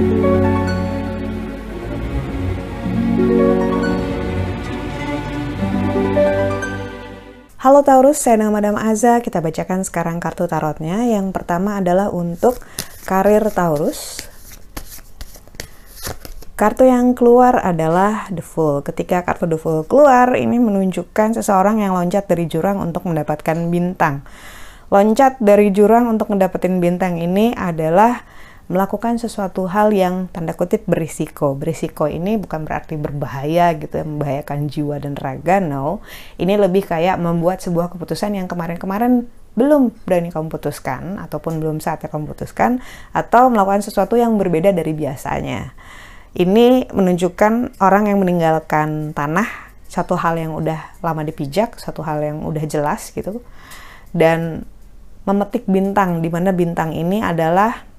Halo Taurus, saya nama Madam Aza. Kita bacakan sekarang kartu tarotnya. Yang pertama adalah untuk karir Taurus. Kartu yang keluar adalah The Fool. Ketika kartu The Fool keluar, ini menunjukkan seseorang yang loncat dari jurang untuk mendapatkan bintang. Loncat dari jurang untuk mendapatkan bintang ini adalah melakukan sesuatu hal yang tanda kutip berisiko. Berisiko ini bukan berarti berbahaya gitu ya, membahayakan jiwa dan raga, no. Ini lebih kayak membuat sebuah keputusan yang kemarin-kemarin belum berani kamu putuskan ataupun belum saatnya kamu putuskan atau melakukan sesuatu yang berbeda dari biasanya. Ini menunjukkan orang yang meninggalkan tanah satu hal yang udah lama dipijak, satu hal yang udah jelas gitu. Dan memetik bintang di mana bintang ini adalah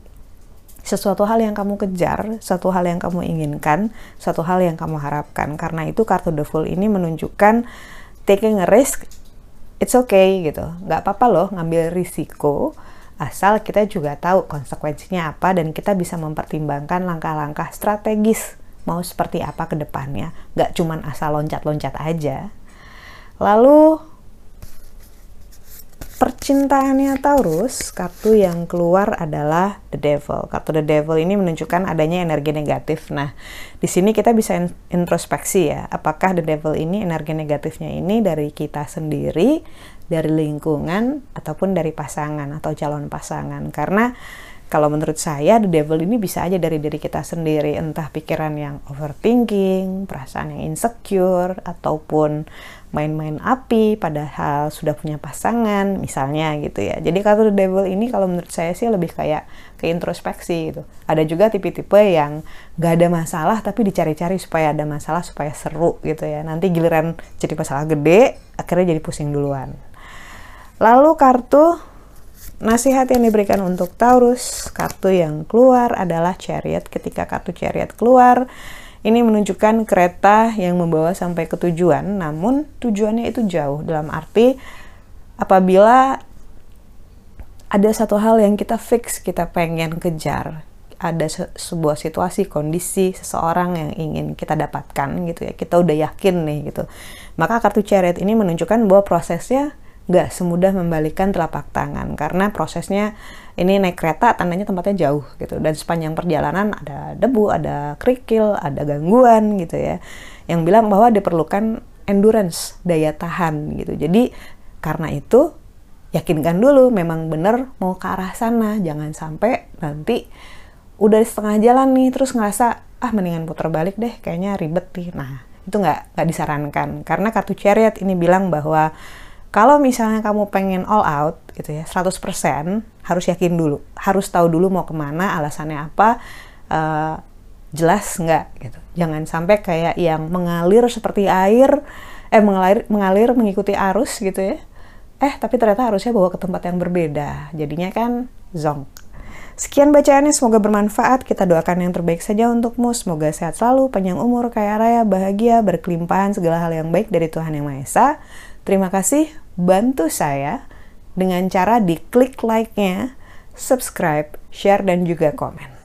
sesuatu hal yang kamu kejar, satu hal yang kamu inginkan, satu hal yang kamu harapkan. Karena itu kartu The Fool ini menunjukkan taking a risk, it's okay gitu. Nggak apa-apa loh ngambil risiko, asal kita juga tahu konsekuensinya apa dan kita bisa mempertimbangkan langkah-langkah strategis mau seperti apa ke depannya. Nggak cuman asal loncat-loncat aja. Lalu percintaannya Taurus, kartu yang keluar adalah The Devil. Kartu The Devil ini menunjukkan adanya energi negatif. Nah, di sini kita bisa introspeksi ya, apakah The Devil ini energi negatifnya ini dari kita sendiri, dari lingkungan, ataupun dari pasangan atau calon pasangan. Karena kalau menurut saya the devil ini bisa aja dari diri kita sendiri, entah pikiran yang overthinking, perasaan yang insecure, ataupun main-main api padahal sudah punya pasangan misalnya gitu ya. Jadi kartu the devil ini kalau menurut saya sih lebih kayak ke introspeksi gitu. Ada juga tipe-tipe yang gak ada masalah tapi dicari-cari supaya ada masalah supaya seru gitu ya. Nanti giliran jadi masalah gede akhirnya jadi pusing duluan. Lalu kartu nasihat yang diberikan untuk Taurus kartu yang keluar adalah chariot. Ketika kartu chariot keluar ini menunjukkan kereta yang membawa sampai ke tujuan, namun tujuannya itu jauh. Dalam arti apabila ada satu hal yang kita fix, kita pengen kejar, ada se sebuah situasi, kondisi seseorang yang ingin kita dapatkan gitu ya, kita udah yakin nih gitu. Maka kartu chariot ini menunjukkan bahwa prosesnya nggak semudah membalikan telapak tangan karena prosesnya ini naik kereta tandanya tempatnya jauh gitu. Dan sepanjang perjalanan ada debu, ada kerikil, ada gangguan gitu ya. Yang bilang bahwa diperlukan endurance daya tahan gitu. Jadi karena itu yakinkan dulu memang benar mau ke arah sana. Jangan sampai nanti udah di setengah jalan nih terus ngerasa ah mendingan putar balik deh kayaknya ribet nih. Nah itu nggak nggak disarankan. Karena kartu chariot ini bilang bahwa kalau misalnya kamu pengen all out gitu ya 100% harus yakin dulu harus tahu dulu mau ke mana alasannya apa uh, jelas nggak gitu jangan sampai kayak yang mengalir seperti air eh mengalir mengalir mengikuti arus gitu ya eh tapi ternyata harusnya bawa ke tempat yang berbeda jadinya kan zong Sekian bacaannya, semoga bermanfaat. Kita doakan yang terbaik saja untukmu. Semoga sehat selalu, panjang umur, kaya raya, bahagia, berkelimpahan, segala hal yang baik dari Tuhan Yang Maha Esa. Terima kasih bantu saya dengan cara diklik like-nya, subscribe, share, dan juga komen.